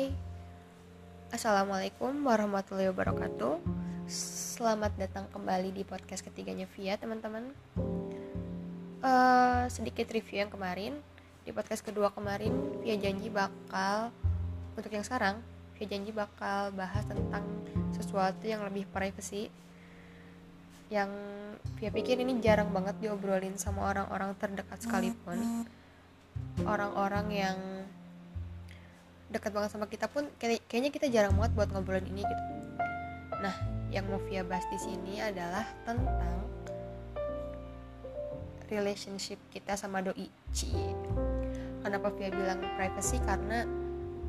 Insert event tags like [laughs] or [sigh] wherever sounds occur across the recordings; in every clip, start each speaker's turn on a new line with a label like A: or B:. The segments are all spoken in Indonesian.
A: Hai, Assalamualaikum warahmatullahi wabarakatuh. Selamat datang kembali di podcast ketiganya Via teman-teman. Uh, Sedikit review yang kemarin. Di podcast kedua kemarin Via janji bakal Untuk yang sekarang Via janji bakal bahas tentang sesuatu yang lebih privacy. Yang Via pikir ini jarang banget diobrolin sama orang-orang terdekat sekalipun. Orang-orang yang dekat banget sama kita pun kayaknya kita jarang banget buat ngobrolin ini gitu. Nah, yang mau Via bahas di sini adalah tentang relationship kita sama doi. Cie. Kenapa Via bilang privacy? Karena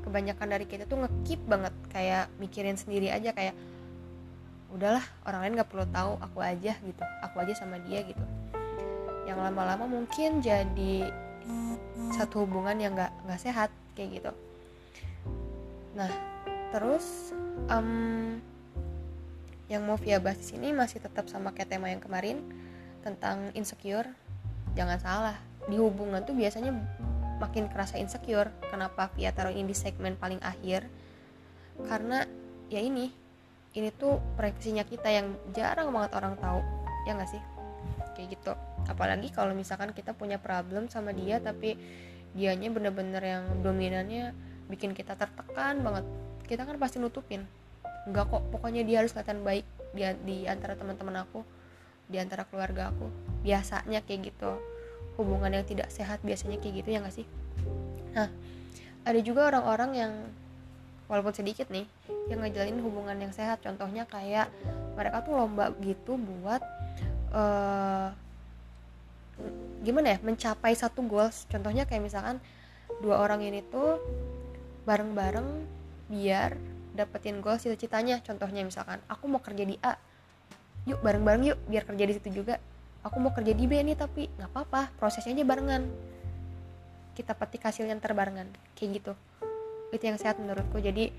A: kebanyakan dari kita tuh ngekip banget kayak mikirin sendiri aja kayak udahlah orang lain nggak perlu tahu aku aja gitu aku aja sama dia gitu yang lama-lama mungkin jadi satu hubungan yang nggak nggak sehat kayak gitu Nah, terus um, yang mau Via bahas di sini masih tetap sama kayak tema yang kemarin tentang insecure. Jangan salah, di hubungan tuh biasanya makin kerasa insecure. Kenapa Via taruh ini di segmen paling akhir? Karena ya ini, ini tuh privasinya kita yang jarang banget orang tahu, ya nggak sih? Kayak gitu. Apalagi kalau misalkan kita punya problem sama dia tapi dianya bener-bener yang dominannya bikin kita tertekan banget. Kita kan pasti nutupin. Enggak kok pokoknya dia harus kelihatan baik di, di antara teman-teman aku di antara keluarga aku. Biasanya kayak gitu. Hubungan yang tidak sehat biasanya kayak gitu ya nggak sih? Nah ada juga orang-orang yang walaupun sedikit nih yang ngejalin hubungan yang sehat. Contohnya kayak mereka tuh lomba gitu buat uh, gimana ya? Mencapai satu goals. Contohnya kayak misalkan dua orang ini tuh bareng-bareng biar dapetin goal cita-citanya. Contohnya misalkan aku mau kerja di A yuk bareng-bareng yuk biar kerja di situ juga. Aku mau kerja di B nih tapi nggak apa-apa prosesnya aja barengan. Kita petik hasil yang terbarengan kayak gitu. Itu yang sehat menurutku. Jadi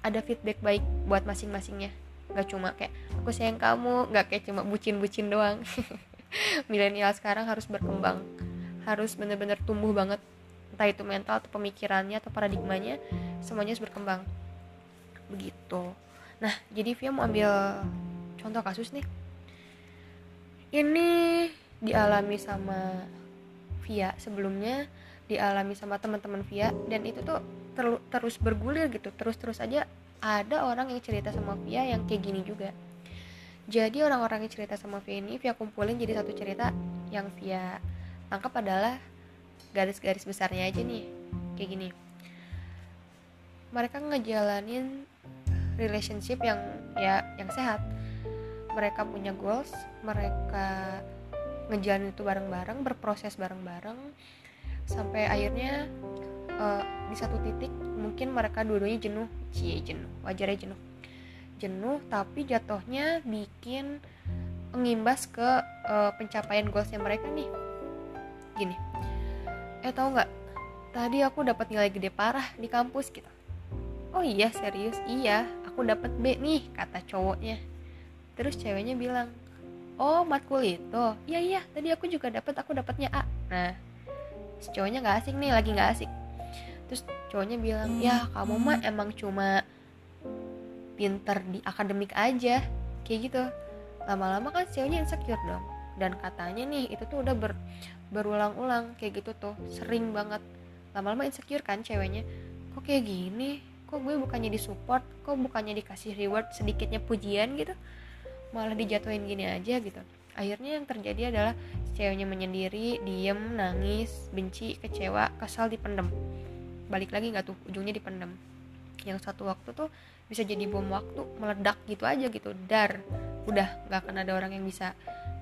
A: ada feedback baik buat masing-masingnya. Nggak cuma kayak aku sayang kamu nggak kayak cuma bucin-bucin doang. [laughs] Milenial sekarang harus berkembang harus bener-bener tumbuh banget entah itu mental atau pemikirannya atau paradigmanya semuanya harus berkembang. Begitu. Nah jadi Via mau ambil contoh kasus nih. Ini dialami sama Via sebelumnya dialami sama teman-teman Via dan itu tuh ter terus bergulir gitu. Terus-terus aja ada orang yang cerita sama Via yang kayak gini juga. Jadi orang-orang yang cerita sama Via ini Via kumpulin jadi satu cerita yang Via tangkap adalah garis-garis besarnya aja nih kayak gini. Mereka ngejalanin relationship yang ya yang sehat. Mereka punya goals mereka ngejalanin itu bareng-bareng berproses bareng-bareng sampai akhirnya uh, di satu titik mungkin mereka dua-duanya jenuh. Cie jenuh wajarnya jenuh. Jenuh tapi jatuhnya bikin mengimbas ke uh, pencapaian goalsnya mereka nih. Gini eh tau nggak? Tadi aku dapat nilai gede parah di kampus gitu oh iya serius? Iya aku dapat B nih kata cowoknya. Terus ceweknya bilang oh matkul itu? Iya iya tadi aku juga dapat aku dapatnya A. Nah si cowoknya nggak asik nih lagi nggak asik. Terus cowoknya bilang ya kamu mah emang cuma pinter di akademik aja. Kayak gitu. Lama-lama kan ceweknya insecure dong dan katanya nih itu tuh udah ber, berulang-ulang kayak gitu tuh. Sering banget. Lama-lama insecure kan ceweknya. Kok kayak gini? Kok gue bukannya disupport? Kok bukannya dikasih reward sedikitnya pujian gitu? Malah dijatuhin gini aja gitu. Akhirnya yang terjadi adalah ceweknya menyendiri diem nangis benci kecewa kesal dipendem. Balik lagi nggak tuh? Ujungnya dipendem. Yang satu waktu tuh bisa jadi bom waktu meledak gitu aja gitu. Dar. Udah nggak akan ada orang yang bisa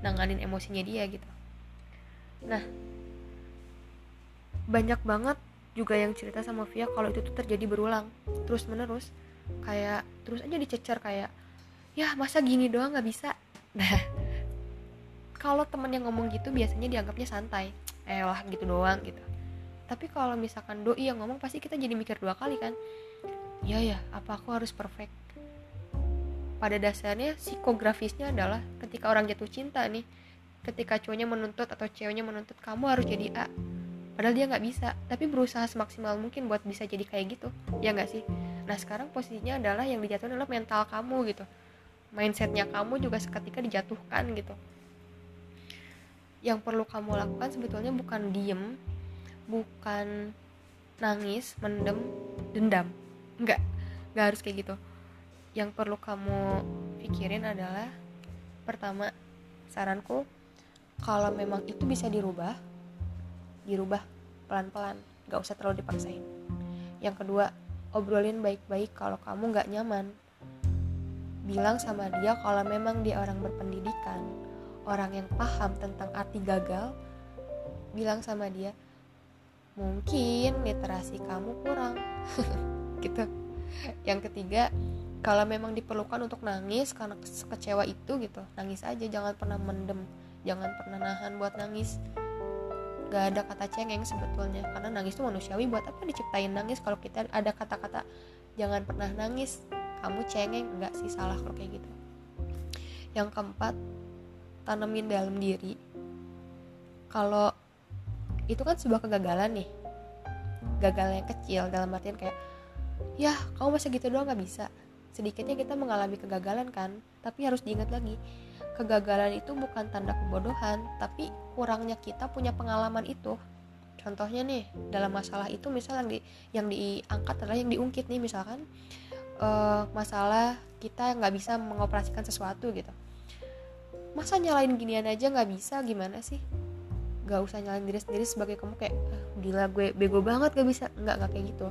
A: nanganin emosinya dia gitu. Nah banyak banget juga yang cerita sama Via kalau itu tuh terjadi berulang terus menerus kayak terus aja dicecer kayak ya masa gini doang nggak bisa? Nah kalau temen yang ngomong gitu biasanya dianggapnya santai. Eh lah gitu doang gitu. Tapi kalau misalkan doi yang ngomong pasti kita jadi mikir dua kali kan. Ya ya apa aku harus perfect pada dasarnya psikografisnya adalah ketika orang jatuh cinta nih ketika cowoknya menuntut atau ceweknya menuntut kamu harus jadi A. Padahal dia nggak bisa tapi berusaha semaksimal mungkin buat bisa jadi kayak gitu. Ya nggak sih? Nah sekarang posisinya adalah yang dijatuhkan adalah mental kamu gitu. Mindsetnya kamu juga seketika dijatuhkan gitu. Yang perlu kamu lakukan sebetulnya bukan diem bukan nangis mendem dendam. Nggak nggak harus kayak gitu yang perlu kamu pikirin adalah pertama saranku kalau memang itu bisa dirubah dirubah pelan-pelan gak usah terlalu dipaksain. Yang kedua obrolin baik-baik kalau kamu gak nyaman. Bilang sama dia kalau memang dia orang berpendidikan orang yang paham tentang arti gagal. Bilang sama dia mungkin literasi kamu kurang. [laughs] Gitu. Yang ketiga kalau memang diperlukan untuk nangis karena kecewa itu gitu nangis aja jangan pernah mendem jangan pernah nahan buat nangis. Gak ada kata cengeng sebetulnya karena nangis itu manusiawi buat apa diciptain nangis kalau kita ada kata-kata jangan pernah nangis kamu cengeng. Nggak sih salah kalau kayak gitu. Yang keempat tanemin dalam diri. Kalau itu kan sebuah kegagalan nih gagal yang kecil dalam artian kayak ya kamu masa gitu doang nggak bisa sedikitnya kita mengalami kegagalan kan tapi harus diingat lagi kegagalan itu bukan tanda kebodohan, tapi kurangnya kita punya pengalaman itu. Contohnya nih, dalam masalah itu misal yang di yang diangkat adalah yang diungkit nih misalkan uh, masalah kita nggak bisa mengoperasikan sesuatu gitu. Masa nyalain ginian aja nggak bisa gimana sih? Gak usah nyalain diri sendiri sebagai kamu kayak ah, gila gue bego banget gak bisa nggak nggak kayak gitu.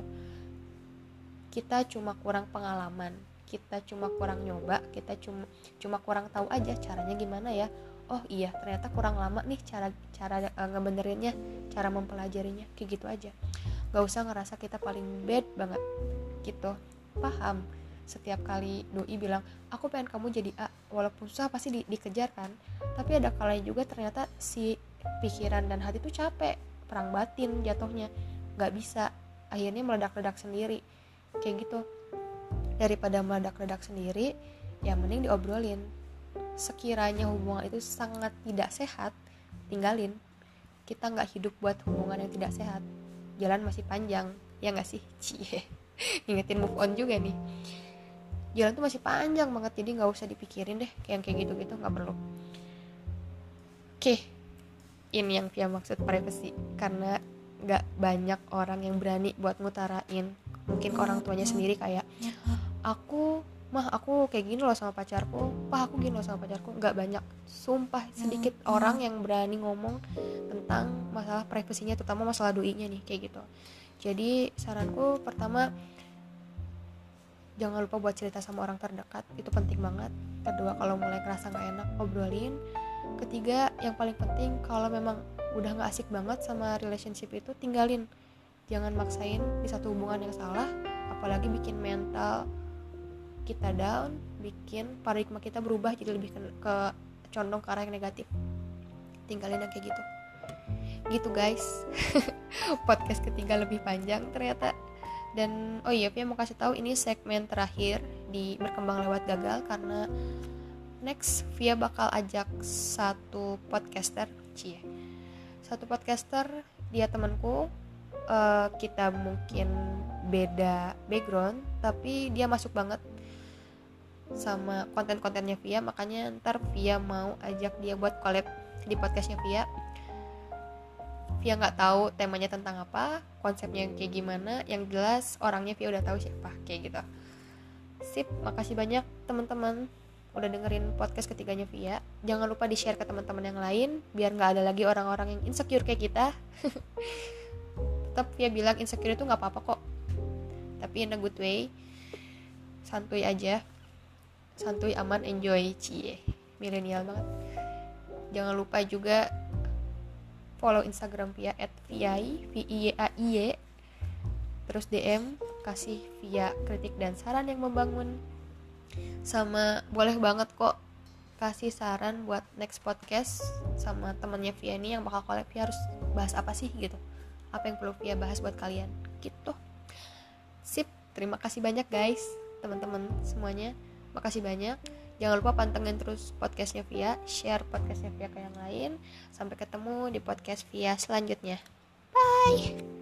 A: Kita cuma kurang pengalaman kita cuma kurang nyoba kita cuma cuma kurang tahu aja caranya gimana ya. Oh iya ternyata kurang lama nih cara cara uh, ngebenerinnya cara mempelajarinya kayak gitu aja. Gak usah ngerasa kita paling bad banget gitu. Paham? Setiap kali doi bilang aku pengen kamu jadi A walaupun susah pasti di, dikejar kan. Tapi ada kalanya juga ternyata si pikiran dan hati tuh capek perang batin jatuhnya. Gak bisa akhirnya meledak-ledak sendiri. Kayak gitu daripada meledak-ledak sendiri ya mending diobrolin. Sekiranya hubungan itu sangat tidak sehat tinggalin. Kita nggak hidup buat hubungan yang tidak sehat. Jalan masih panjang ya nggak sih? [laughs] Cie ngingetin move on juga nih. Jalan tuh masih panjang banget jadi nggak usah dipikirin deh kayak kayak gitu gitu nggak perlu. Oke ini yang via maksud privacy. Karena nggak banyak orang yang berani buat ngutarain. Mungkin orang tuanya sendiri kayak aku mah aku kayak gini loh sama pacarku. Pah aku gini loh sama pacarku. Nggak banyak. Sumpah sedikit orang yang berani ngomong tentang masalah privasinya terutama masalah doinya nih kayak gitu. Jadi saranku pertama jangan lupa buat cerita sama orang terdekat. Itu penting banget. Kedua kalau mulai kerasa nggak enak obrolin. Ketiga yang paling penting kalau memang udah nggak asik banget sama relationship itu tinggalin. Jangan maksain di satu hubungan yang salah apalagi bikin mental kita down bikin paradigma kita berubah jadi lebih ke, ke condong ke arah yang negatif. Tinggalin yang kayak gitu. Gitu guys. [laughs] Podcast ketiga lebih panjang ternyata. Dan oh iya Pia mau kasih tahu ini segmen terakhir di berkembang lewat gagal karena next Via bakal ajak satu podcaster cie. Satu podcaster dia temanku uh, kita mungkin beda background tapi dia masuk banget sama konten-kontennya Via makanya ntar Via mau ajak dia buat collab di podcastnya Via. Via nggak tahu temanya tentang apa konsepnya kayak gimana yang jelas orangnya Via udah tahu siapa kayak gitu. Sip makasih banyak teman-teman udah dengerin podcast ketiganya Via. Jangan lupa di share ke teman-teman yang lain biar nggak ada lagi orang-orang yang insecure kayak kita [laughs] tetap Via bilang insecure itu nggak apa-apa kok. Tapi in a good way santuy aja. Santuy aman enjoy cie. Milenial banget. Jangan lupa juga follow instagram via at viai v i a i y terus dm kasih via kritik dan saran yang membangun. Sama boleh banget kok kasih saran buat next podcast sama temennya Via ini yang bakal collab. Harus bahas apa sih gitu apa yang perlu Via bahas buat kalian gitu sip terima kasih banyak guys teman-teman semuanya Makasih banyak. Jangan lupa pantengin terus podcastnya Via, share podcastnya Via ke yang lain. Sampai ketemu di podcast Via selanjutnya. Bye!